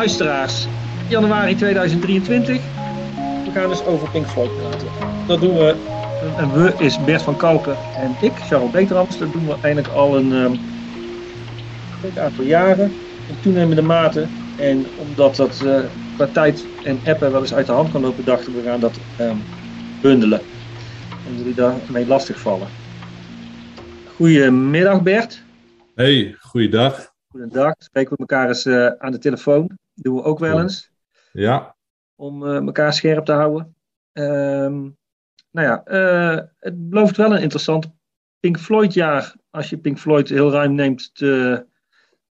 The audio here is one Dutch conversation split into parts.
luisteraars, januari 2023. We gaan dus over Pink Floyd praten. Dat doen we, en we is Bert van Kalken en ik, Charles Beterams. Dat doen we eigenlijk al een um, aantal jaren, in toenemende mate. En omdat dat uh, qua tijd en appen wel eens uit de hand kan lopen, dachten we gaan dat um, bundelen. En jullie daarmee lastig vallen. Goedemiddag Bert. Hey, goeiedag. Goedendag. Spreken we elkaar eens uh, aan de telefoon. Doen we ook wel eens. Ja. Om uh, elkaar scherp te houden. Um, nou ja, uh, het belooft wel een interessant Pink Floyd jaar. Als je Pink Floyd heel ruim neemt te,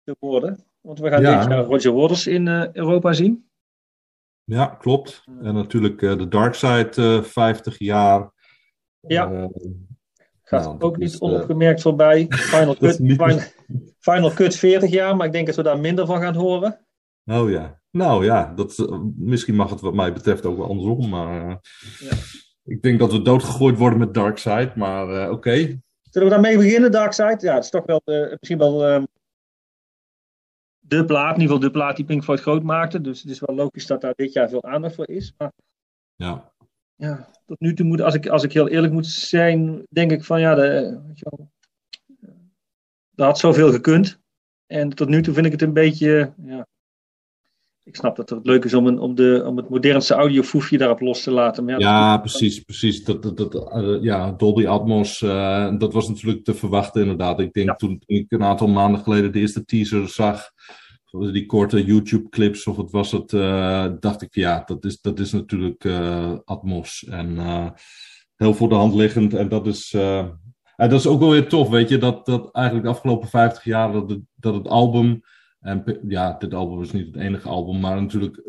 te worden. Want we gaan ja. jaar Roger Waters in Europa zien. Ja, klopt. En natuurlijk de Dark Side 50 jaar. Ja. Gaat nou, ook niet onopgemerkt voorbij. Final Cut, final, final Cut 40 jaar, maar ik denk dat we daar minder van gaan horen. Oh ja, nou ja, dat, misschien mag het wat mij betreft ook wel andersom. Maar uh, ja. ik denk dat we doodgegooid worden met Darkseid, maar uh, oké. Okay. Zullen we daarmee beginnen, Darkseid? Ja, het is toch wel misschien wel um, de plaat, in ieder geval de plaat die Pink Floyd groot maakte. Dus het is wel logisch dat daar dit jaar veel aandacht voor is. Maar ja. ja, tot nu toe moet, als ik, als ik heel eerlijk moet zijn, denk ik van ja, de, weet je wel, er had zoveel gekund. En tot nu toe vind ik het een beetje, ja, ik snap dat het leuk is om, een, om, de, om het modernste audiofoefje daarop los te laten. Maar ja, ja precies, precies. Dat, dat, dat, uh, ja, Dolby Atmos, uh, dat was natuurlijk te verwachten inderdaad. Ik denk ja. toen, ik een aantal maanden geleden de eerste teaser zag, die korte YouTube-clips, of het was het, uh, dacht ik, ja, dat is, dat is natuurlijk Atmos. En heel voor de hand liggend. En dat is, en dat is ook wel weer tof, weet je, dat, dat eigenlijk de afgelopen 50 jaar dat het, dat het album en ja, dit album is niet het enige album, maar natuurlijk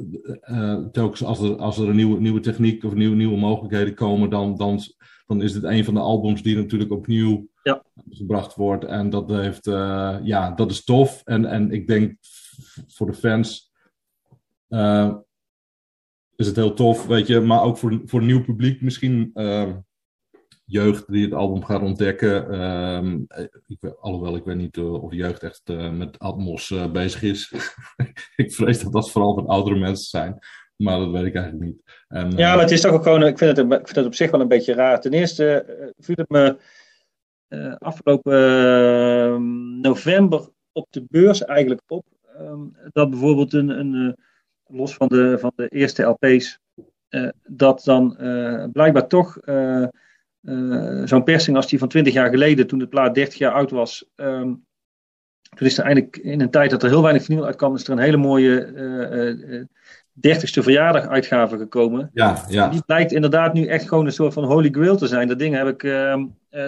uh, telkens als er, als er een nieuwe, nieuwe techniek of nieuwe, nieuwe mogelijkheden komen, dan, dan, dan is dit een van de albums die natuurlijk opnieuw ja. gebracht wordt. En dat heeft, uh, ja, dat is tof. En, en ik denk voor de fans uh, is het heel tof, weet je, maar ook voor, voor nieuw publiek misschien jeugd die het album gaat ontdekken. Um, ik, alhoewel ik weet niet uh, of jeugd echt uh, met Atmos bezig is. ik vrees dat dat vooral van oudere mensen zijn. Maar dat weet ik eigenlijk niet. En, ja, maar het is toch ook gewoon. Ik vind, het, ik vind het op zich wel een beetje raar. Ten eerste viel het me afgelopen ehm, november op de beurs eigenlijk op. Dat bijvoorbeeld een, een los van de, van de eerste LP's. dat dan blijkbaar toch uh, zo'n persing als die van 20 jaar geleden, toen de plaat 30 jaar oud was. Um, toen is er eigenlijk in een tijd dat er heel weinig vinyl uitkwam, is er een hele mooie uh, uh, 30ste verjaardag uitgave gekomen. Ja, ja. Die blijkt inderdaad nu echt gewoon een soort van holy grail te zijn. Dat ding heb ik uh,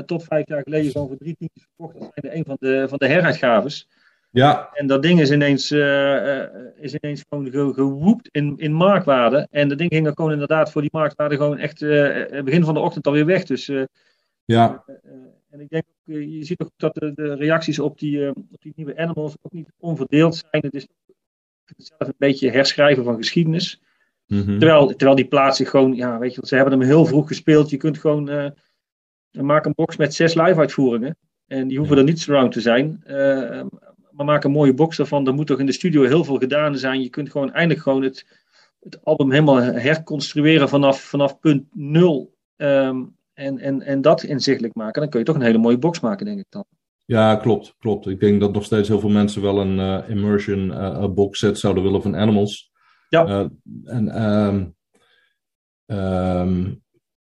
tot vijf jaar geleden voor drie tientjes verkocht. Dat zijn een van de, van de heruitgaves. Ja. En dat ding is ineens, uh, is ineens gewoon ge, gewoept in, in marktwaarde. En dat ding ging er gewoon inderdaad voor die marktwaarde gewoon echt uh, begin van de ochtend alweer weg. Dus, ja. en ik denk ook, je ziet ook dat de, de reacties op die, op die nieuwe Animals ook niet onverdeeld zijn. Het is zelf een beetje herschrijven van geschiedenis. Mm -hmm. terwijl, terwijl die plaats zich gewoon, ja, weet je, ze hebben hem heel vroeg gespeeld. Je kunt gewoon, maak een box met zes live uitvoeringen. En die hoeven ja. er niet surround te zijn maar maak een mooie box ervan. Er moet toch in de studio heel veel gedaan zijn. Je kunt gewoon eindelijk gewoon het, het album helemaal herconstrueren vanaf, vanaf punt nul. Um, en, en, en dat inzichtelijk maken. Dan kun je toch een hele mooie box maken, denk ik dan. Ja, klopt, klopt. Ik denk dat nog steeds heel veel mensen wel een uh, immersion uh, box set zouden willen van Animals. Ja. Uh, en um, um,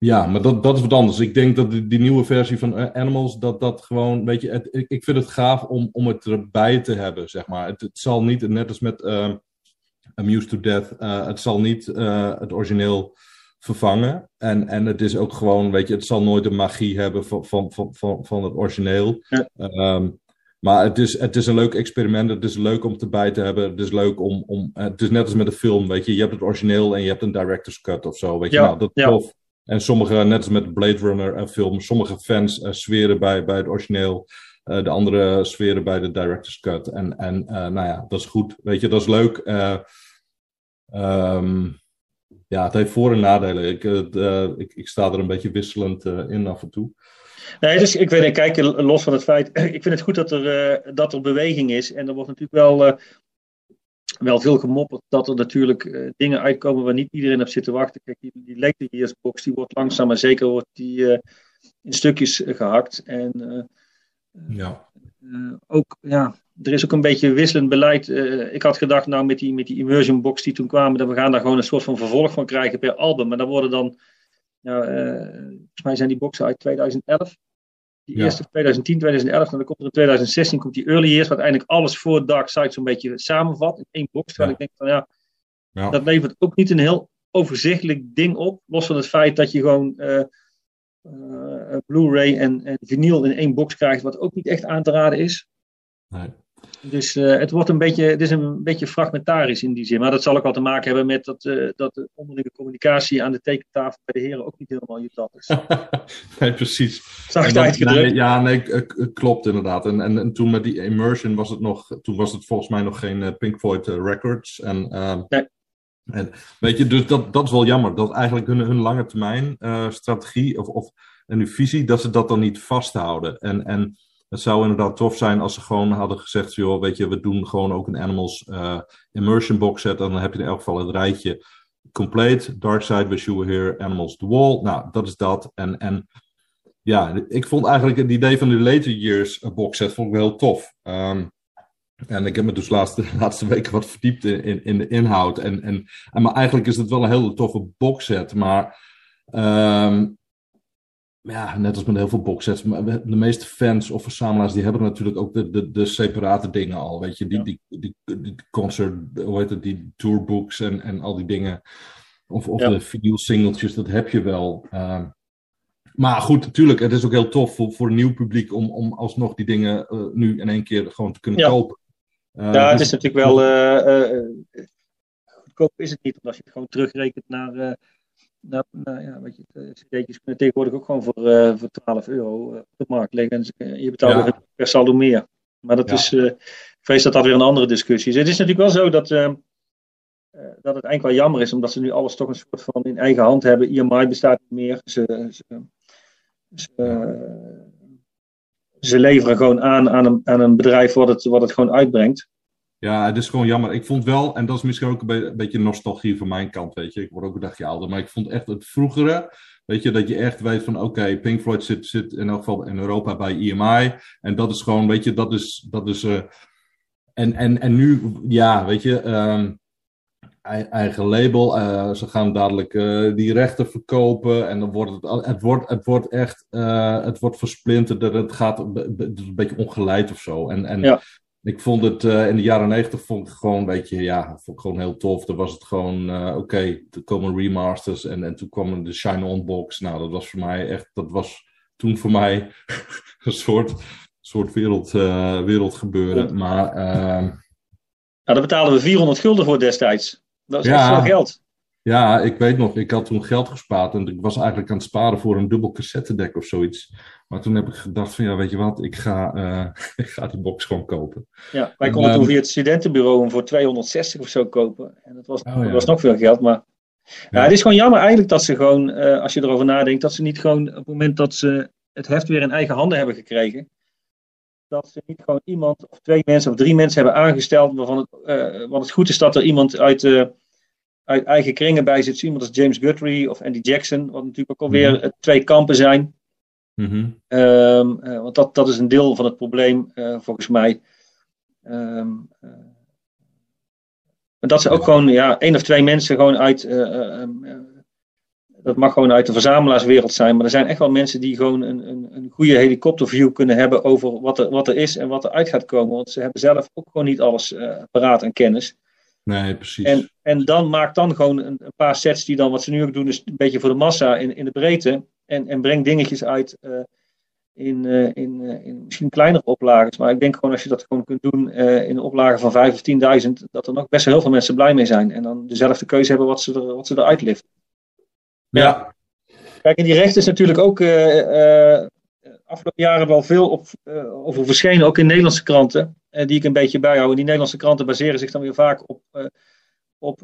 ja, maar dat, dat is wat anders. Ik denk dat die, die nieuwe versie van Animals, dat dat gewoon, weet je, het, ik, ik vind het gaaf om, om het erbij te hebben, zeg maar. Het, het zal niet, net als met uh, Amused to Death, uh, het zal niet het origineel vervangen. En, en het is ook gewoon, weet je, het zal nooit de magie hebben van, van, van, van, van het origineel. Ja. Um, maar het is, het is een leuk experiment. Het is leuk om erbij te hebben. Het is leuk om. om het is net als met een film. Weet je, je hebt het origineel en je hebt een director's cut of zo. Weet je, ja, nou, dat is ja. tof. En sommige, net als met Blade Runner en film, sommige fans uh, bij, bij het origineel. Uh, de andere zweren bij de director's cut. En, en uh, nou ja, dat is goed. Weet je, dat is leuk. Um, ja, het heeft voor- en nadelen. Ik, ik, ik sta er een beetje wisselend in af en toe. Nee, dus ik weet, kijk, los van het feit, ik vind het goed dat er, dat er beweging is. En er wordt natuurlijk wel wel veel gemopperd dat er natuurlijk dingen uitkomen waar niet iedereen op zit te wachten. Kijk, die, die box die wordt langzaam maar zeker wordt die, in stukjes gehakt. En ja. ook, ja, er is ook een beetje wisselend beleid. ik had gedacht, nou, met die, met die immersion box die toen kwamen, dat we gaan daar gewoon een soort van vervolg van krijgen per album. Maar dan worden dan nou, volgens mij zijn die boxen uit 2011. Die eerste 2010, 2011. En dan komt er in 2016 komt die early years, wat eigenlijk alles voor Dark Side zo'n beetje samenvat in één box. Terwijl ik denk van ja, ja, dat levert ook niet een heel overzichtelijk ding op. Los van het feit dat je gewoon uh, uh, Blu-ray en, en vinyl in één box krijgt, wat ook niet echt aan te raden is. Nee. Dus uh, het, wordt een beetje, het is een beetje fragmentarisch in die zin. Maar dat zal ook wel te maken hebben met dat, uh, dat de onderlinge communicatie aan de tekentafel bij de heren ook niet helemaal je dat is. nee, precies. Zacht uitgedrukt. Nee, ja, nee, klopt inderdaad. En, en, en, toen met die immersion was het nog, toen was het volgens mij nog geen uh, Pink Floyd Records. En, ehm, nee. en weet je, dus dat, dat is wel jammer. Dat eigenlijk hun, hun lange termijn strategie of, of en hun visie, dat ze dat dan niet vasthouden. En, en het zou inderdaad tof zijn als ze gewoon hadden gezegd: joh, weet je, we doen gewoon ook een Animals uh, immersion box set. En dan heb je in elk geval het rijtje compleet. Dark Side, Wish You Here, Animals The Wall. Nou, dat is dat. En, en ja, ik vond eigenlijk het idee van de later years box set vond ik wel heel tof. Um, en ik heb me dus de laatste, laatste weken wat verdiept in, in, de inhoud. En, en, maar eigenlijk is het wel een hele toffe box set. Maar um, ja, net als met heel veel boxsets, de meeste fans of verzamelaars die hebben natuurlijk ook de, de, de separate dingen al. Weet je, die, die, die, die, concert, hoe heet het, die tourbooks en, en al die dingen. Of, of de vinyl singeltjes, dat heb je wel. Uh, maar goed, natuurlijk, het is ook heel tof voor, voor een nieuw publiek om, om alsnog die dingen uh, nu in één keer gewoon te kunnen kopen. Uh, ja, het dus is natuurlijk wel. goedkoop is het niet, omdat je het gewoon terugrekent naar nou, nou ja, weet je, cd'tjes kunnen tegenwoordig ook gewoon voor, uh, voor 12 euro uh, op de markt liggen. En je betaalt ja. per saldo meer. Maar dat ja. is, uh, ik vrees dat dat weer een andere discussie is. Het is natuurlijk wel zo dat, dat het eigenlijk wel jammer is, omdat ze nu alles toch een soort van in eigen hand hebben. IMI bestaat niet meer. Ze, ze, ze, ze leveren gewoon aan aan een, aan een bedrijf wat het, wat het gewoon uitbrengt. Ja, het is gewoon jammer. Ik vond wel, en dat is misschien ook een, be een beetje nostalgie van mijn kant, weet je. Ik word ook een dagje ouder, maar ik vond echt het vroegere, weet je, dat je echt weet van, oké, Pink Floyd zit, zit in elk geval in Europa bij EMI. En dat is gewoon, weet je, dat is, dat is, uh, en, en, en nu, ja, weet je, um, eigen label. Uh, ze gaan dadelijk uh, die rechten verkopen. En dan wordt het, het, wordt, het wordt echt, uh, het wordt versplinterd. Het gaat een beetje ongeleid of zo. En, en ja. Ik vond het uh, in de jaren negentig vond ik gewoon een beetje, ja, vond ik gewoon heel tof. Dan was het gewoon, uh, oké, okay, er komen remasters en, en toen kwam de Shine On box. Nou, dat was voor mij echt, dat was toen voor mij een soort, soort wereld, uh, wereldgebeuren. Maar, uh, nou, daar betaalden we 400 gulden voor destijds. Dat is ja, echt veel geld. Ja, ik weet nog, ik had toen geld gespaard en ik was eigenlijk aan het sparen voor een dubbel cassettedek of zoiets. Maar toen heb ik gedacht van ja, weet je wat, ik ga, uh, ik ga die box gewoon kopen. Ja, wij konden toen via het studentenbureau hem voor 260 of zo kopen. En dat was, oh, ja. dat was nog veel geld, maar... Ja. het is gewoon jammer eigenlijk dat ze gewoon, uh, als je erover nadenkt, dat ze niet gewoon op het moment dat ze het heft weer in eigen handen hebben gekregen, dat ze niet gewoon iemand of twee mensen of drie mensen hebben aangesteld waarvan het, uh, want het goed is dat er iemand uit uit eigen kringen bij zit. Iemand als James Guthrie of Andy Jackson, wat natuurlijk ook alweer mm-hmm. twee kampen zijn. Mm-hmm. Um, uh, want dat, dat is een deel van het probleem, uh, volgens mij. Um, uh, dat ze ook gewoon, ja, één of twee mensen gewoon uit. Um, dat mag gewoon uit de verzamelaarswereld zijn. Maar er zijn echt wel mensen die gewoon een, een, een goede helikopterview kunnen hebben over wat er, wat er is en wat er uit gaat komen. Want ze hebben zelf ook gewoon niet alles paraat en kennis. Nee, precies. En, en dan maak dan gewoon een, een, paar sets die dan, wat ze nu ook doen, is een beetje voor de massa in, in de breedte. En, en breng dingetjes uit uh, in, uh, in, uh, in misschien kleinere oplages. Maar ik denk gewoon als je dat gewoon kunt doen in een oplage van 5 of 10.000, dat er nog best wel heel veel mensen blij mee zijn. En dan dezelfde keuze hebben wat ze, er, wat ze eruit liften. Ja. ja. Kijk, en die recht is natuurlijk ook afgelopen jaren wel veel op, over verschenen, ook in Nederlandse kranten. Eh, die ik een beetje bijhoud. En die Nederlandse kranten baseren zich dan weer vaak op, uh, op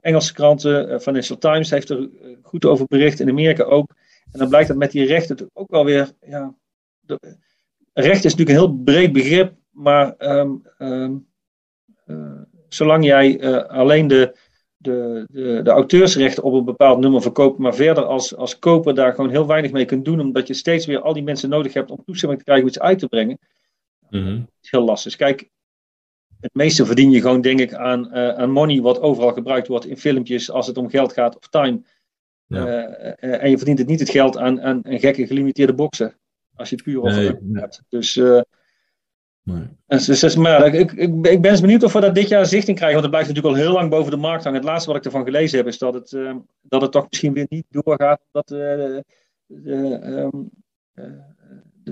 Engelse kranten. Financial Times heeft er goed over bericht, in Amerika ook. En dan blijkt dat met die rechten ook wel weer. Ja, de, recht is natuurlijk een heel breed begrip, maar um, um, zolang jij alleen de, de, de, de, auteursrechten op een bepaald nummer verkoopt, maar verder als, als koper daar gewoon heel weinig mee kunt doen, omdat je steeds weer al die mensen nodig hebt om toestemming te krijgen om iets uit te brengen. Mm is heel lastig. Kijk, het meeste verdien je gewoon, denk ik, aan, aan money wat overal gebruikt wordt in filmpjes als het om geld gaat of time. Ja. en je verdient het niet het geld aan, aan, aan gekke gelimiteerde boxen. Als je het puur over nee, hebt. Dus, uh, nee. dus, dus, maar ik, ik, ik ben eens benieuwd of we dat dit jaar zichting krijgen. Want het blijft natuurlijk al heel lang boven de markt hangen. Het laatste wat ik ervan gelezen heb is dat het, uh, dat het toch misschien weer niet doorgaat. Dat uh, de, de,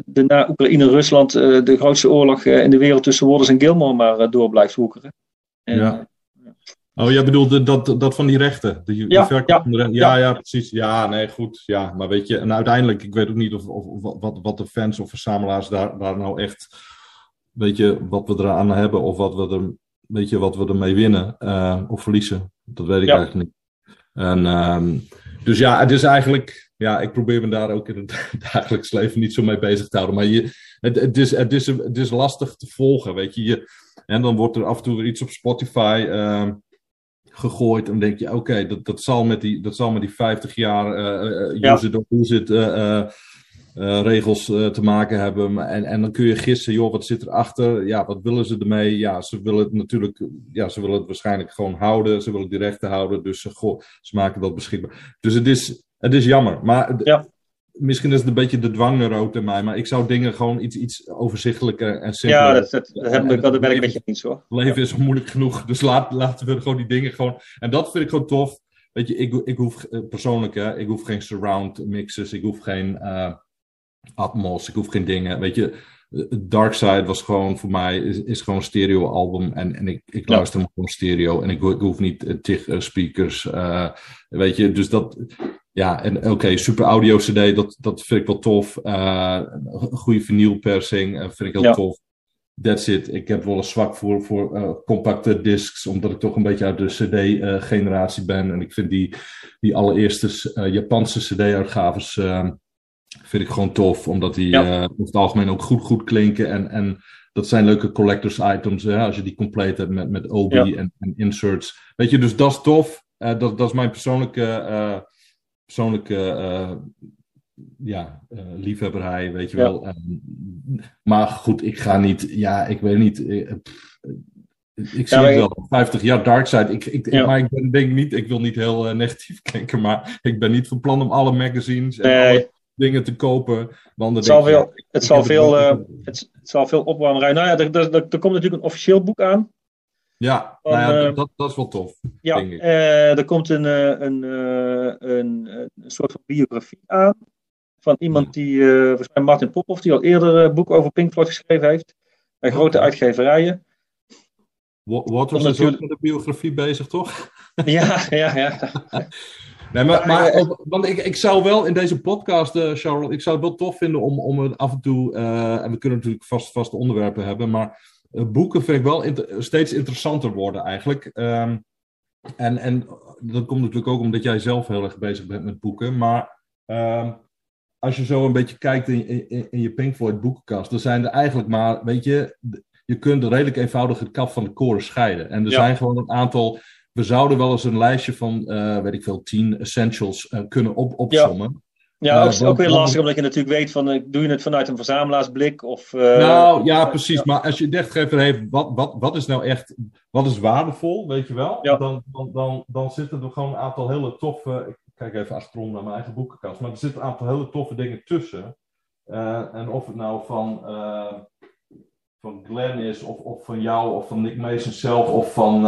de, na Oekraïne-Rusland de grootste oorlog in de wereld tussen Warders en Gilmore maar door blijft woekeren. En, ja. Oh, jij bedoelt dat, dat van die rechten? De, ja, ja, ja, ja, ja, precies. Ja, nee, goed. Ja, maar weet je, en uiteindelijk, ik weet ook niet of, of, wat, wat de fans of verzamelaars daar, daar nou echt, weet je, wat we eraan hebben of wat we er, weet je, wat we ermee winnen uh, of verliezen. Dat weet ik eigenlijk niet. En, um, dus ja, het is eigenlijk, ja, ik probeer me daar ook in het dagelijks leven niet zo mee bezig te houden. Maar je, het, het, is, het, is, het is lastig te volgen, weet je. je en dan wordt er af en toe weer iets op Spotify. Uh, gegooid. En denk je, oké, dat, dat, zal met die, dat zal met die 50 jaar uh, uh, use it who's it, uh, regels te maken hebben. En, en dan kun je gissen, joh, wat zit erachter? Ja, wat willen ze ermee? Ja, ze willen het natuurlijk, ja, ze willen het waarschijnlijk gewoon houden. Ze willen die rechten houden, dus goh, ze maken dat beschikbaar. Dus het is, het is jammer. Maar ja misschien is het een beetje de dwangneuroot in mij, maar ik zou dingen gewoon iets, iets overzichtelijker en simpeler... Ja, dat, dat, dat, heb ik, dat ben ik een beetje niet zo. Leven is moeilijk genoeg, dus laat, laten we gewoon die dingen gewoon... En dat vind ik gewoon tof. Weet je, ik, ik hoef eh, persoonlijk, hè, ik hoef geen surround mixes, ik hoef geen uh, Atmos, ik hoef geen dingen. Weet je, Dark Side was gewoon voor mij, is, is gewoon een stereo album en, en ik, ik luister ja. gewoon stereo en ik, ik hoef niet tig speakers, uh, weet je, dus dat, ja, en oké, super audio CD, dat, dat vind ik wel tof. Uh, goede vinylpersing uh, vind ik heel ja. tof. That's it. Ik heb wel een zwak voor, voor uh, compacte discs, omdat ik toch een beetje uit de CD-generatie ben. En ik vind die, die allereerste Japanse CD-uitgaves vind ik gewoon tof, omdat die ja. over het algemeen ook goed, goed klinken. En, en dat zijn leuke collectors items, hè, als je die compleet hebt met, met OB ja. en, en, inserts. Weet je, dus dat is tof. dat, dat is mijn persoonlijke persoonlijke uh, ja, uh, liefhebberij, weet je ja. wel. Um, maar goed, ik ga niet, ja, ik weet niet. Ik, ik zie ja, het wel, 50 jaar Darkside. Ik, ik, ja. Maar ik ben, denk niet, ik wil niet heel uh, negatief kijken, maar ik ben niet van plan om alle magazines en nee. alle dingen te kopen. Want het zal, veel, ik, het, zal veel, het, het, zal veel opwarmen. Nou ja, er, er, er, komt natuurlijk een officieel boek aan. Ja, van, nou ja, uh, dat, dat is wel tof. Ja, denk ik. Uh, er komt een, een, een, een, soort van biografie aan. Van iemand die, volgens mij Martin Popov, die al eerder een boek over Pink Floyd geschreven heeft. Bij grote uitgeverijen. Waters is natuurlijk... met de biografie bezig, toch? Ja, ja, ja. Nee, maar, maar want ik, ik zou wel in deze podcast, uh, Charles, ik zou het wel tof vinden om, om het af en toe, uh, en we kunnen natuurlijk vast, vaste onderwerpen hebben, maar boeken vind ik wel inter steeds interessanter worden eigenlijk. Um, en, en dat komt natuurlijk ook omdat jij zelf heel erg bezig bent met boeken, maar um, als je zo een beetje kijkt in, in, in, je Pink Floyd boekenkast, dan zijn er eigenlijk maar, weet je, je kunt redelijk eenvoudig het kaf van de koren scheiden. En er ja. zijn gewoon een aantal we zouden wel eens een lijstje van, uh, weet ik veel, tien essentials uh, kunnen op, opzommen. Ja, ja ook, uh, ook weer lastig omdat je natuurlijk weet van, doe je het vanuit een verzamelaarsblik? Of, nou ja, precies. Ja. Maar als je echt heeft, wat, wat, wat is nou echt, wat is waardevol, weet je wel? Ja. Dan, dan, dan, dan zitten er gewoon een aantal hele toffe, ik kijk even achterom naar mijn eigen boekenkast, maar er zitten een aantal hele toffe dingen tussen. en of het nou van van Glenn is, of, of van jou, of van Nick Mason zelf, of van,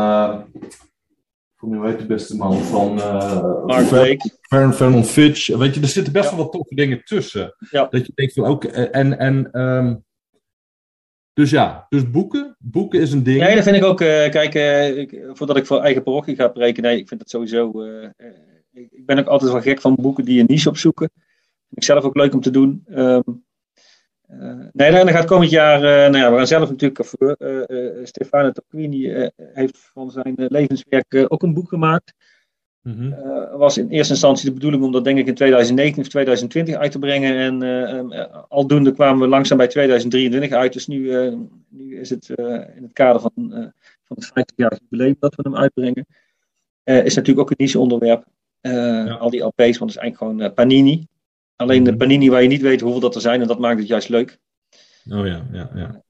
uh, hoe heet de beste man, van uh, Mark Blake. Vernon Fitch. Weet je, er zitten best ja. wel wat toffe dingen tussen. Ja. Dat je denkt van, ook, en, en um, dus ja, dus boeken. Boeken is een ding. Nee, dat vind ik ook. Uh, kijk, uh, ik, voordat ik voor eigen parochie ga preken, nee, ik vind dat sowieso. Uh, ik ben ook altijd wel gek van boeken die een niche opzoeken. Vind ik zelf ook leuk om te doen. Um, nee, dan gaat komend jaar, uh, nou ja, we gaan zelf natuurlijk, voor, uh, Stefano Tacquini heeft van zijn levenswerk ook een boek gemaakt. Mm was in eerste instantie de bedoeling om dat denk ik in 2019 of 2020 uit te brengen. En uh, aldoende kwamen we langzaam bij 2023 uit. Dus nu, nu is het in het kader van, van het 50-jarig jubileum dat we hem uitbrengen. is natuurlijk ook een niche onderwerp. Al die LP's, want het is eigenlijk gewoon Panini. Alleen de mhm. Panini waar je niet weet hoeveel dat er zijn en dat maakt het juist leuk. Oh ja, ja, ja.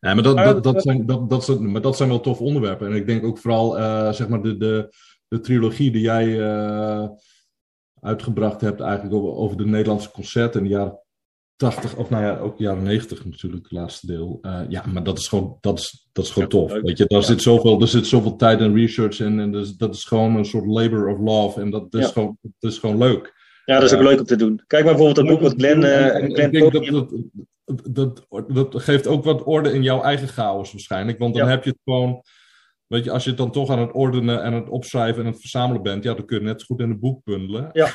Ja, maar dat, dat, dat, zijn, dat, dat, zijn, maar dat zijn wel tof onderwerpen. En ik denk ook vooral, uh, zeg maar, de, de, de trilogie die jij uh, uitgebracht hebt eigenlijk over, over de Nederlandse concerten in de jaren 80, of nou ja, ook jaren 90 natuurlijk, het laatste deel. Uh, ja, maar dat is gewoon, dat is, dat is gewoon tof. Weet je, daar, zit zoveel, er zit zoveel tijd en research in. En dus, dat is gewoon een soort labor of love. En dat, dat, is, gewoon, dat is gewoon leuk. Ja, dat is ook leuk om te doen. Kijk maar bijvoorbeeld dat boek wat Glenn... Uh, Glenn ik denk dat, dat, dat, geeft ook wat orde in jouw eigen chaos waarschijnlijk. Want dan heb je het gewoon. Weet je, als je het dan toch aan het ordenen en het opschrijven en het verzamelen bent, ja, dan kun je net zo goed in een boek bundelen. Ja,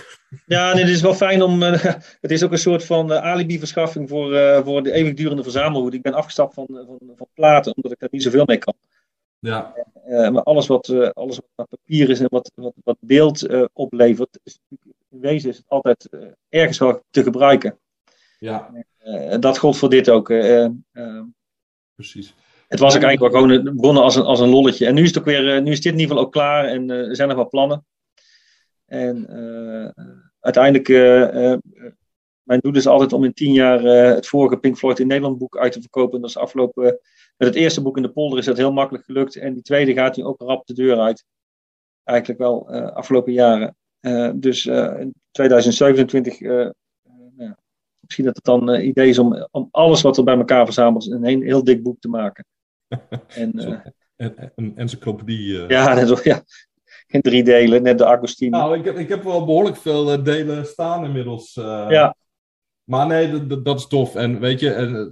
ja nee, het is wel fijn om. Uh, het is ook een soort van uh, alibi-verschaffing voor, uh, voor de eeuwigdurende verzamelwoede. Ik ben afgestapt van, van, van platen, omdat ik daar niet zoveel mee kan. Ja. maar alles wat, alles wat papier is en wat, wat, wat beeld oplevert, is, in wezen is het altijd ergens wel te gebruiken. Ja. Uh, dat gold voor dit ook. Uh, Precies. Het was ook eigenlijk wel gewoon begonnen als een, als een lolletje. En nu is, het ook weer, nu is dit in ieder geval ook klaar en er zijn nog wel plannen. En uiteindelijk, mijn doel is altijd om in tien jaar het vorige Pink Floyd in Nederland boek uit te verkopen. En dat is afgelopen, met het eerste boek in de polder is dat heel makkelijk gelukt. En die tweede gaat nu ook rap de deur uit. Eigenlijk wel afgelopen jaren. Dus in 2027 Misschien dat het dan uh, idee is om, om alles wat er bij elkaar verzameld is, in een heel dik boek te maken. en, uh, en, een encyclopedie. Uh... Ja, net, ja, in drie delen, net de Agostini. Nou, ik heb, ik heb wel behoorlijk veel delen staan inmiddels. ja. Maar nee, dat, dat is tof. En weet je,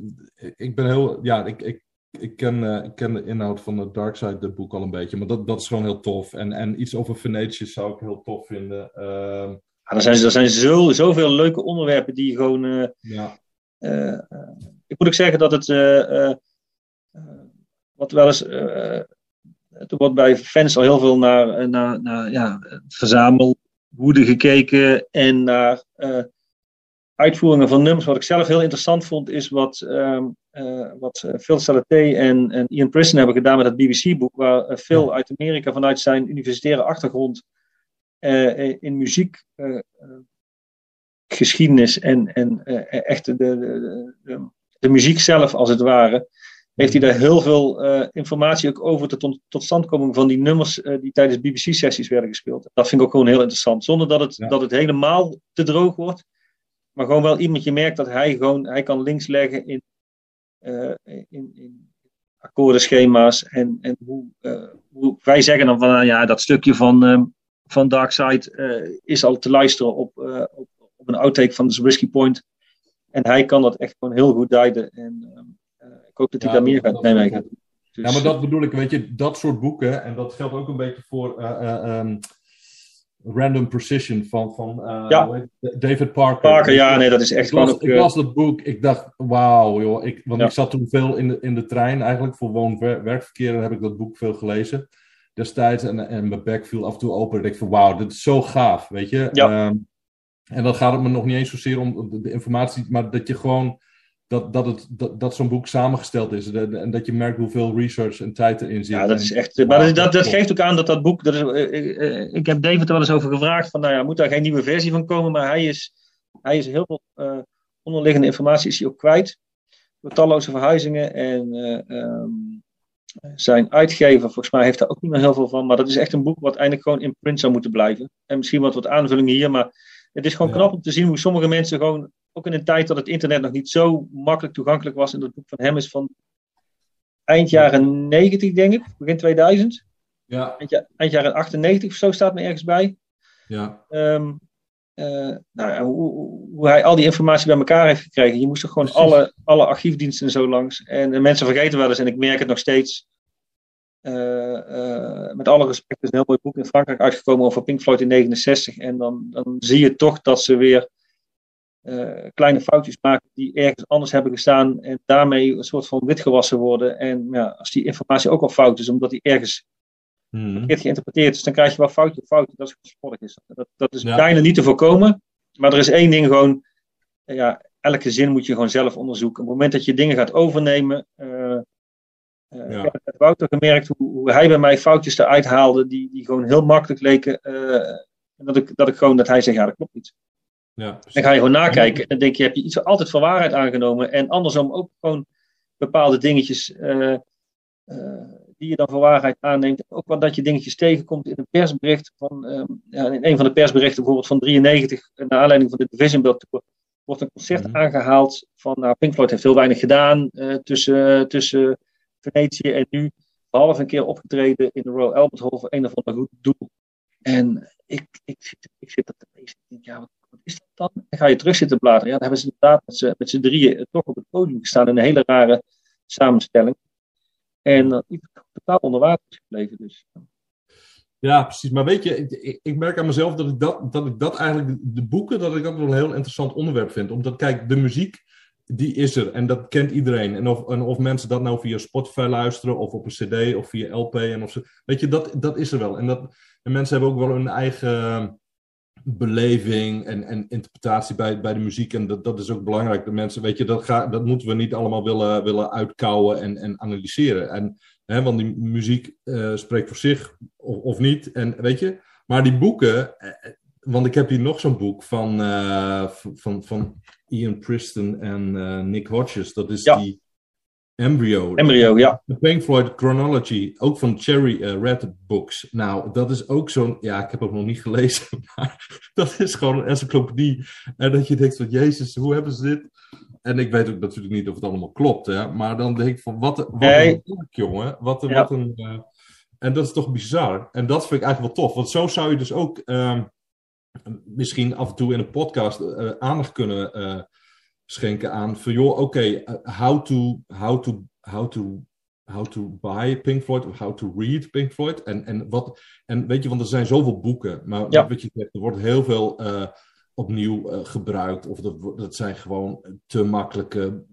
ik ben heel. Ja, ik, ik, ik, ken, ik ken de inhoud van het Dark Side, het boek al een beetje. Maar dat, dat is gewoon heel tof. En, en iets over Venetië zou ik heel tof vinden. Uh, er zijn, er zijn zo, zoveel leuke onderwerpen die gewoon. Uh, ja. Uh, ik moet ook zeggen dat het. Wat wel eens. er wordt bij fans al heel veel naar, naar, naar ja, verzamelwoede gekeken en naar uitvoeringen van nummers. Wat ik zelf heel interessant vond, is wat, uh, uh, wat Phil Salaté en, en Ian Preston hebben gedaan met het BBC-boek, waar Phil uit Amerika vanuit zijn universitaire achtergrond uh, in muziek geschiedenis en, en echt de, de, de, de, muziek zelf als het ware, heeft hij daar heel veel informatie ook over de tot, totstandkoming van die nummers die tijdens BBC-sessies werden gespeeld. Dat vind ik ook gewoon heel interessant, zonder dat het, dat het helemaal te droog wordt. Maar gewoon wel iemand, je merkt dat hij gewoon, hij kan links leggen in, in, in akkoordenschema's en, en hoe, hoe wij zeggen dan van, nou ja, dat stukje van ehm, van Darkseid uh, is al te luisteren op, uh, op, op, een outtake van de Whisky Point. En hij kan dat echt gewoon heel goed duiden. En uh, ik hoop dat hij daar meer gaat meemaken. Dus, ja, maar dat bedoel ik, weet je, dat soort boeken, en dat geldt ook een beetje voor um, Random Precision van, van ja. David Parker. Parker, ja, nee, dat is echt ik. Las, ik las dat boek, ik dacht, wauw, joh. Ik, want ja. ik zat toen veel in de, in de trein eigenlijk, voor woon-werkverkeer, heb ik dat boek veel gelezen destijds. En, en mijn bek viel af en toe open. En ik van wauw, dit is zo gaaf, weet je. Ja. Um, en dan gaat het me nog niet eens zozeer om de, de informatie, maar dat je gewoon dat, dat, het, dat, dat zo'n boek samengesteld is. En dat je merkt hoeveel research en tijd erin zit. Ja, dat is echt. Maar dat, dat, geeft ook aan dat dat boek. Dat is, uh, ik heb David er wel eens over gevraagd: van nou ja, moet daar geen nieuwe versie van komen? Maar hij is, hij is heel veel uh, onderliggende informatie is hij ook kwijt. Door talloze verhuizingen. En um, zijn uitgever, volgens mij, heeft daar ook niet meer heel veel van. Maar dat is echt een boek wat eigenlijk gewoon in print zou moeten blijven. En misschien wat wat aanvullingen hier. Maar het is gewoon knap om te zien hoe sommige mensen gewoon, ook in een tijd dat het internet nog niet zo makkelijk toegankelijk was. En dat boek van hem is van eind jaren 90, denk ik, begin 2000. Ja. Eind, eind jaren 98 of zo staat me ergens bij. Ja. Um, uh, nou, hoe, hoe, hij al die informatie bij elkaar heeft gekregen. Je moest er gewoon alle, alle archiefdiensten zo langs. En, en, mensen vergeten wel eens, en ik merk het nog steeds. Uh, uh, met alle respect, er is een heel mooi boek in Frankrijk uitgekomen over Pink Floyd in 69. En dan, dan zie je toch dat ze weer kleine foutjes maken die ergens anders hebben gestaan. En daarmee een soort van witgewassen worden. En ja, als die informatie ook al fout is, omdat die ergens hmm. verkeerd geïnterpreteerd. Dus dan krijg je wel fouten op fouten. Dat is gevolg is. Dat, dat is bijna niet te voorkomen. Maar er is één ding gewoon, ja, elke zin moet je gewoon zelf onderzoeken. Op het moment dat je dingen gaat overnemen, uh, uh, ja. Ik heb Wouter gemerkt hoe, hoe, hij bij mij foutjes eruit haalde, die, die gewoon heel makkelijk leken. Uh, dat, ik, dat ik gewoon, dat hij zegt, ja, dat klopt niet. Ja, dan ga je gewoon nakijken en dan denk je, heb je iets altijd voor waarheid aangenomen. En andersom ook gewoon bepaalde dingetjes uh, die je dan voor waarheid aanneemt. Ook wat dat je dingetjes tegenkomt in een persbericht van, um, ja, in een van de persberichten bijvoorbeeld van 93, naar aanleiding van de Division Bell Tour, wordt een concert mm-hmm. aangehaald van, nou, Pink Floyd heeft heel weinig gedaan uh, tussen, tussen Venetië en nu behalve een keer opgetreden in de Royal Albert Hall voor een of ander goed doel. En ik, ik, zit, ik zit dat te lezen. Ik denk, ja, wat, wat, is dat dan? Dan ga je terug zitten bladeren. Ja, dan hebben ze inderdaad met z'n, drieën toch op het podium gestaan in een hele rare samenstelling. En uh, totaal onder water is gebleven. Dus. Ja, precies. Maar weet je, ik, ik, merk aan mezelf dat ik dat, dat ik dat eigenlijk, de boeken, dat ik dat wel een heel interessant onderwerp vind. Omdat, kijk, de muziek, die is er en dat kent iedereen. En of, en of mensen dat nou via Spotify luisteren, of op een CD, of via LP, en of weet je, dat, dat is er wel. En, dat, en mensen hebben ook wel hun eigen beleving en, en interpretatie bij, bij de muziek. En dat, dat is ook belangrijk. De mensen, weet je, dat, ga, dat moeten we niet allemaal willen, willen uitkouwen en, en analyseren. En, hè, want die muziek uh, spreekt voor zich of, of niet. En weet je, maar die boeken, eh, want ik heb hier nog zo'n boek van, uh, van, van Ian Preston en uh, Nick Hodges. Dat is ja. die Embryo. Embryo, ja. De Pink Floyd Chronology, ook van Cherry uh, Red Books. Nou, dat is ook zo'n, ja, ik heb het nog niet gelezen, maar dat is gewoon een encyclopedie. En dat je denkt van, jezus, hoe hebben ze dit? En ik weet ook natuurlijk niet of het allemaal klopt, hè. Maar dan denk ik van, wat, wat een jongen. Wat, ja. wat een... Uh, en dat is toch bizar. En dat vind ik eigenlijk wel tof. Want zo zou je dus ook uh, misschien af en toe in een podcast uh, aandacht kunnen schenken aan van joh, oké, okay, uh, how to how to how to how to buy Pink Floyd of how to read Pink Floyd en en wat en weet je, want er zijn zoveel boeken, maar ja. wat je zegt, er wordt heel veel uh, opnieuw uh, gebruikt of dat, dat zijn gewoon te makkelijke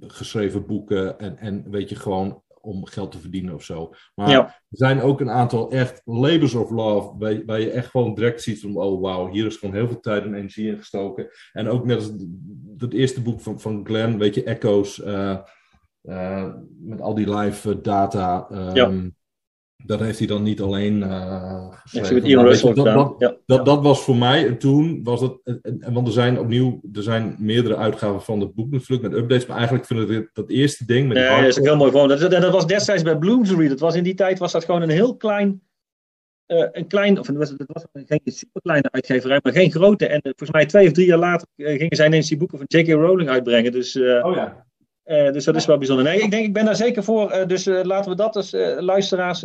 geschreven boeken en en weet je gewoon om geld te verdienen of zo. Maar ja. er zijn ook een aantal echt labors of love, waar, waar je echt gewoon direct ziet van, oh wauw, hier is gewoon heel veel tijd en energie in gestoken. En ook net als dat eerste boek van, van Glenn, weet je, Echoes, uh, uh, met al die live data. Um, ja. Dat heeft hij dan niet alleen uh, geschreven. Ja, dat, dat, dat, ja. dat, dat, was voor mij, en toen was dat, en, want er zijn opnieuw, er zijn meerdere uitgaven van het boek natuurlijk met updates, maar eigenlijk vind ik dat eerste ding met nee, dat is heel mooi gewoon. Dat, dat, was destijds bij Bloomsbury, dat was in die tijd was dat gewoon een heel klein, uh, een klein, of het was, het was geen superkleine uitgeverij, maar geen grote. En uh, volgens mij twee of drie jaar later gingen zij ineens die boeken van J.K. Rowling uitbrengen. Dus, oh ja. Uh, dus dat is wel bijzonder. Nee, ik denk, ik ben daar zeker voor. Uh, dus uh, laten we dat als luisteraars.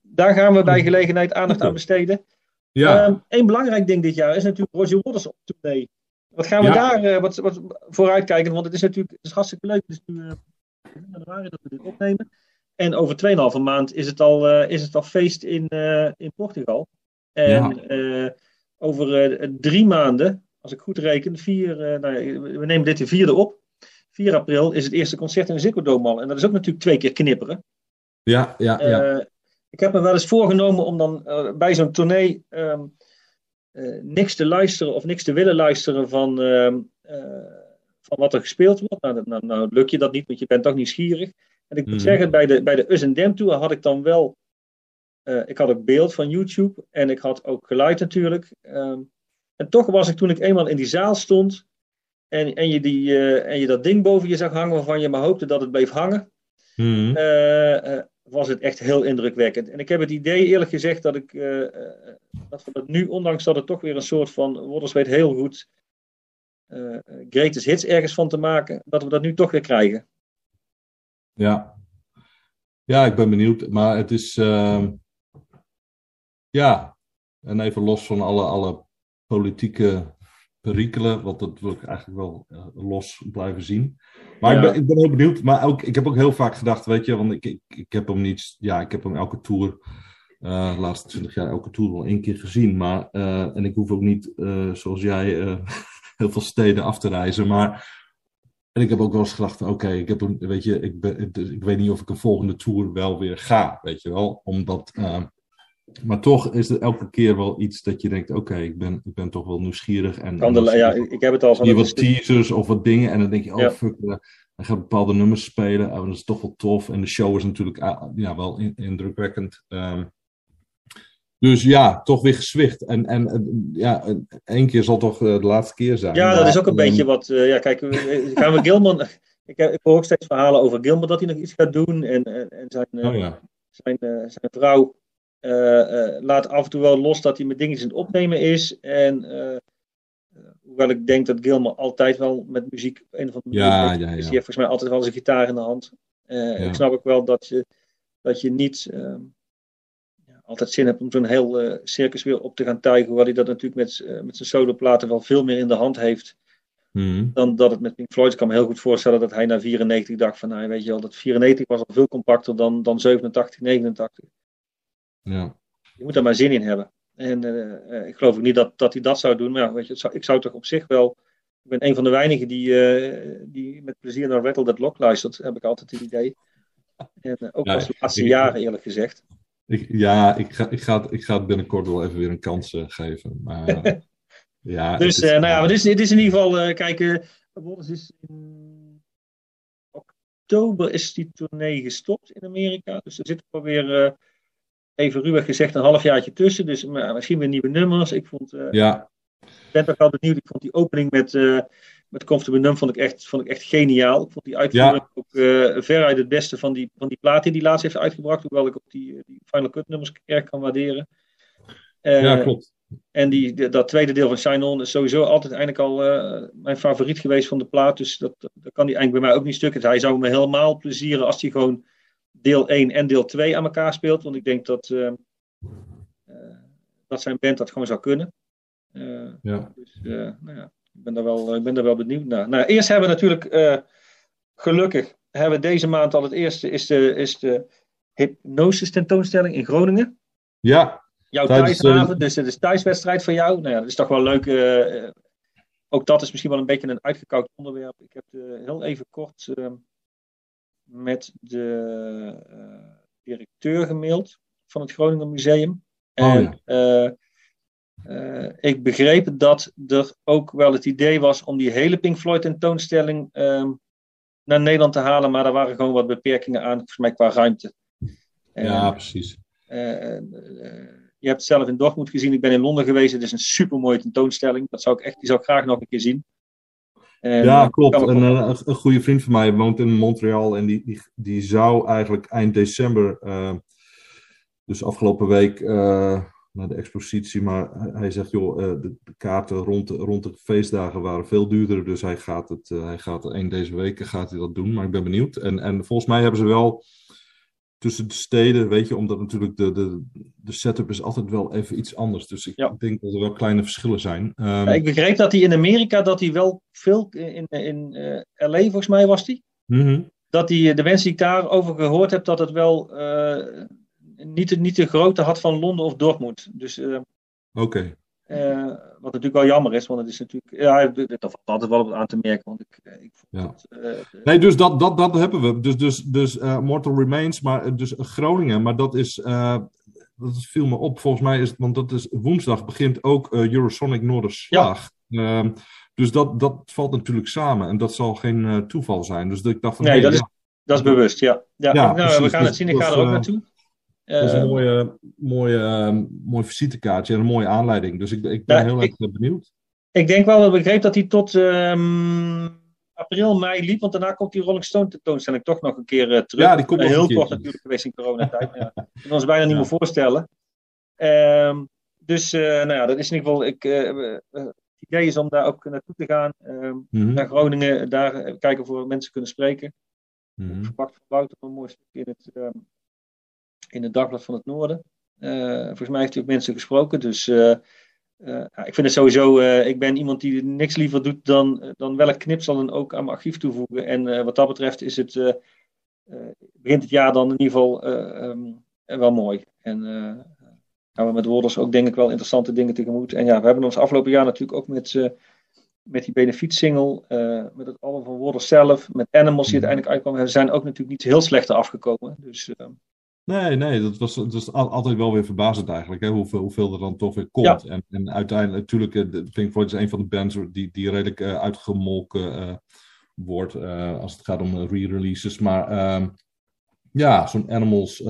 daar gaan we bij gelegenheid aandacht aan besteden. Ja. Um, Eén belangrijk ding dit jaar is natuurlijk Roger Waters op tournee. Wat gaan we ja. daar wat, wat vooruitkijken? Want het is natuurlijk het is hartstikke leuk. Het is nu in januari dat we dit opnemen. En over 2,5 maand is het al, is het al feest in, in Portugal. En ja. over drie maanden, als ik goed reken, vier, nou, we nemen dit de vierde op. 4 april is het eerste concert in de Ziggo Dome al. En dat is ook natuurlijk twee keer knipperen. Ja, ja, ja. Uh, ik heb me wel eens voorgenomen om dan uh, bij zo'n tournee um, uh, niks te luisteren of niks te willen luisteren van, um, van wat er gespeeld wordt. Nou, nou, nou, lukt je dat niet, want je bent toch nieuwsgierig. En ik moet mm. zeggen, bij de, bij de Us Dem Tour had ik dan wel... ik had ook beeld van YouTube en ik had ook geluid natuurlijk. Um, en toch was ik toen ik eenmaal in die zaal stond en, en, je die, uh, en je dat ding boven je zag hangen waarvan je maar hoopte dat het bleef hangen, mm. uh, uh, was het echt heel indrukwekkend. En ik heb het idee, eerlijk gezegd, dat ik dat we dat nu, ondanks dat het toch weer een soort van, Wodders weet heel goed, greatest hits ergens van te maken, dat we dat nu toch weer krijgen. Ja, ja ik ben benieuwd. Maar het is, ehm, ja, en even los van alle, alle politieke perikelen, want dat wil ik eigenlijk wel uh, los blijven zien. Maar ja. ik, ben, ik ben heel benieuwd, maar ook, ik heb ook heel vaak gedacht, weet je, want ik, ik, ik heb hem niet, ja, ik heb hem elke tour, uh, de laatste twintig jaar elke tour wel één keer gezien, maar, uh, en ik hoef ook niet, zoals jij, heel veel steden af te reizen, maar En ik heb ook wel eens gedacht, oké, ik heb een, weet je, ik, ben, ik weet niet of ik een volgende tour wel weer ga, weet je wel. Omdat, maar toch is er elke keer wel iets dat je denkt, oké, ik, ben, ik ben toch wel nieuwsgierig. En, kan de, ja, ik heb het al van... Je wat teasers of wat dingen en dan denk je, oh fuck, uh, hij gaat bepaalde nummers spelen. Dat is toch wel tof. En de show is natuurlijk ja, wel indrukwekkend. Um, dus ja, toch weer gezwicht. En, en ja, één keer zal toch eh, de laatste keer zijn. Ja, dat is ook een beetje wat. Uh, ja, kijk, gaan we Gilman. ik, heb, ik hoor ook steeds verhalen over Gilman dat hij nog iets gaat doen. En, en, en zijn, uh, oh, ja. zijn, zijn vrouw laat af en toe wel los dat hij met dingetjes in het opnemen is. En hoewel ik denk dat Gilman altijd wel met muziek op een of andere manier. Ja, ja, ja. hij heeft volgens mij altijd wel zijn gitaar in de hand. Ik snap ook wel dat je, dat je niet. Ehm, altijd zin hebt om zo'n heel uh, circus weer op te gaan tuigen. Hoewel hij dat natuurlijk met, uh, met zijn soloplaten wel veel meer in de hand heeft. Mm. Dan dat het met Pink Floyd. Ik kan me heel goed voorstellen dat hij na 94 dacht van, nou weet je wel, dat 94 was al veel compacter dan, dan 87, 89. Ja. Je moet daar maar zin in hebben. En uh, ik geloof ook niet dat, dat hij dat zou doen. Maar ja, weet je, zou, ik zou toch op zich wel... Ik ben een van de weinigen die, die met plezier naar Rattle That Lock luistert. Heb ik altijd het idee. En ook ja, als de laatste jaren eerlijk gezegd. Ik, ja, ik ga, ik, ga, ik ga het binnenkort wel even weer een kans geven. Maar, ja, dus, uh, nou ja, het is, het is in ieder geval, kijk, is in oktober is die tournee gestopt in Amerika. Dus er zit alweer, even ruwweg gezegd, een halfjaartje tussen. Dus misschien weer nieuwe nummers. Ik vond, ja. ik ben toch wel benieuwd. Ik vond die opening met met Comfortable Numb vond ik echt, vond ik echt geniaal. Ik vond die uitvoering ook uh, veruit het beste van die, van die plaat die hij laatst heeft uitgebracht. Hoewel ik ook die, die Final Cut nummers erg kan waarderen. Uh, ja, klopt. En die, dat tweede deel van Shine On is sowieso altijd eigenlijk al uh, mijn favoriet geweest van de plaat. Dus dat, dat kan hij eigenlijk bij mij ook niet stukken. Hij zou me helemaal plezieren als hij gewoon deel 1 en deel 2 aan elkaar speelt. Want ik denk dat, dat zijn band dat gewoon zou kunnen. ja. Dus, nou ja ik ben daar wel, ik ben daar wel benieuwd naar. Nou, eerst hebben we natuurlijk, gelukkig, hebben we deze maand al het eerste, is de, is de hypnosis tentoonstelling in Groningen. Ja. Jouw thuisavond, dus het is thuiswedstrijd voor jou. Nou ja, dat is toch wel leuk. Ook dat is misschien wel een beetje een uitgekoud onderwerp. Ik heb heel even kort uh, met de directeur gemaild van het Groningen Museum. Oh, en ja. Uh, ik begreep dat er ook wel het idee was om die hele Pink Floyd tentoonstelling uh, naar Nederland te halen, maar er waren gewoon wat beperkingen aan, volgens mij qua ruimte. ja, precies. Je hebt het zelf in Dortmund gezien, ik ben in Londen geweest, het is een super mooie tentoonstelling. Dat zou ik echt, die zou ik graag nog een keer zien. Ja, klopt. Een, een, een, goede vriend van mij woont in Montreal en die, die, die zou eigenlijk eind december, dus afgelopen week naar de expositie. Maar hij zegt, joh, eh, de, de, kaarten rond, rond de feestdagen waren veel duurder. Dus hij gaat het, uh, hij gaat één deze weken gaat hij dat doen. Maar ik ben benieuwd. En, en volgens mij hebben ze wel tussen de steden, weet je, omdat natuurlijk de, de, de setup is altijd wel even iets anders. Dus ik ja. denk dat er wel kleine verschillen zijn. Um, ja, ik begreep dat hij in Amerika, dat hij wel veel, in, in uh, LA volgens mij was hij. Mm -hmm. Dat hij, de mensen die ik daarover gehoord heb, dat het wel niet, de, niet de grootte had van Londen of Dortmund. Dus, uh, Oké. Okay. Uh, wat natuurlijk wel jammer is, want het is natuurlijk. Ja, daar valt altijd wel op aan te merken. Want ik, eh, ik ja. dat, uh, nee, dus dat, dat, dat hebben we. Dus, dus, dus Mortal Remains, maar dus Groningen. Maar dat is. dat viel me op. Volgens mij is het. Want dat is woensdag begint ook Eurosonic Noorderslag. Ja. Ehm, dus dat, dat valt natuurlijk samen. En dat zal geen toeval zijn. Dus ik dacht van. Nee, hey, dat, is, dat is bewust, ja. Ja, ja nou, we gaan het zien. Ik ga er ook naartoe. Dat is een mooie, mooie, uh, mooi visitekaartje en een mooie aanleiding. Dus ik, ik ben ja, heel ik, erg benieuwd. Ik denk wel, ik begreep dat hij tot um, april, mei liep. Want daarna komt die Rolling Stone tentoonstelling toch nog een keer uh, terug. Ja, die komt uh, Heel kort natuurlijk geweest in coronatijd. ja. Dat kunnen ons bijna niet meer voorstellen. Um, dus nou ja, dat is in ieder geval... Ik, het idee is om daar ook naartoe te gaan. Um, Mhm. Naar Groningen, daar kijken of we mensen kunnen spreken. Mhm. Verpakt van Wouter, een mooi stuk in het, in het Dagblad van het Noorden. Uh, volgens mij heeft hij ook mensen gesproken. Dus uh, uh, ik vind het sowieso. ik ben iemand die niks liever doet dan, dan welk knipsel dan ook aan mijn archief toevoegen. En wat dat betreft is het. begint het jaar dan in ieder geval um, wel mooi. En gaan we met Worders ook denk ik wel interessante dingen tegemoet. En ja, we hebben ons afgelopen jaar natuurlijk ook met met die benefietsingle, uh, met het album van Water zelf, met Animals die uiteindelijk uitkwamen, zijn ook natuurlijk niet heel slecht afgekomen. Dus, uh, nee, nee, dat was, dat was altijd wel weer verbazend eigenlijk, hè, hoeveel, hoeveel er dan toch weer komt. En, en uiteindelijk, natuurlijk, uh, Pink Floyd is een van de bands die, die redelijk uitgemolken wordt als het gaat om re-releases. Maar ehm, ja, zo'n Animals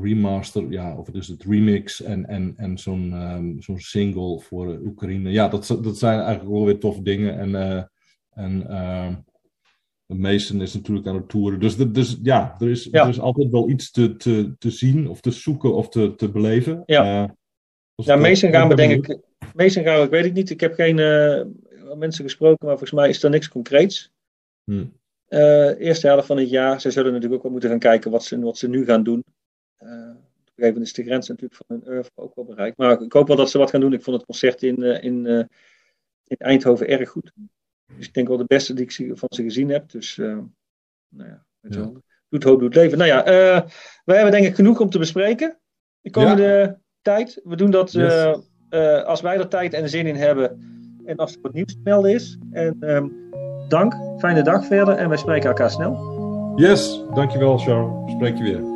remaster, ja, of het is het remix en, en, en zo'n um, zo'n single voor Oekraïne. Ja, dat, dat zijn eigenlijk wel weer toffe dingen. En, en uh, Mason is natuurlijk aan het toeren. Dus, dus ja, er is, ja. er is altijd wel iets te, te, te zien of te zoeken of te, te beleven. Ja, ja Mason gaan we denk ik... Mason gaan we, ik weet het niet. Ik heb geen mensen gesproken, maar volgens mij is er niks concreets. Hmm. eerste helft van het jaar. Ze zullen natuurlijk ook wel moeten gaan kijken wat ze, wat ze nu gaan doen. Uh, op een gegeven moment is de grens natuurlijk van hun oeuvre ook wel bereikt. Maar ik hoop wel dat ze wat gaan doen. Ik vond het concert in, uh, in, uh, in Eindhoven erg goed. Dus ik denk wel de beste die ik van ze gezien heb. Dus, nou ja, ja. doet hoop, doet leven. Nou ja, we hebben denk ik genoeg om te bespreken. De komende ja. tijd. We doen dat yes. als wij er tijd en zin in hebben. En als er wat nieuws te melden is. En um, dank, fijne dag verder. En wij spreken elkaar snel. Yes, dankjewel Charles. Spreek je weer.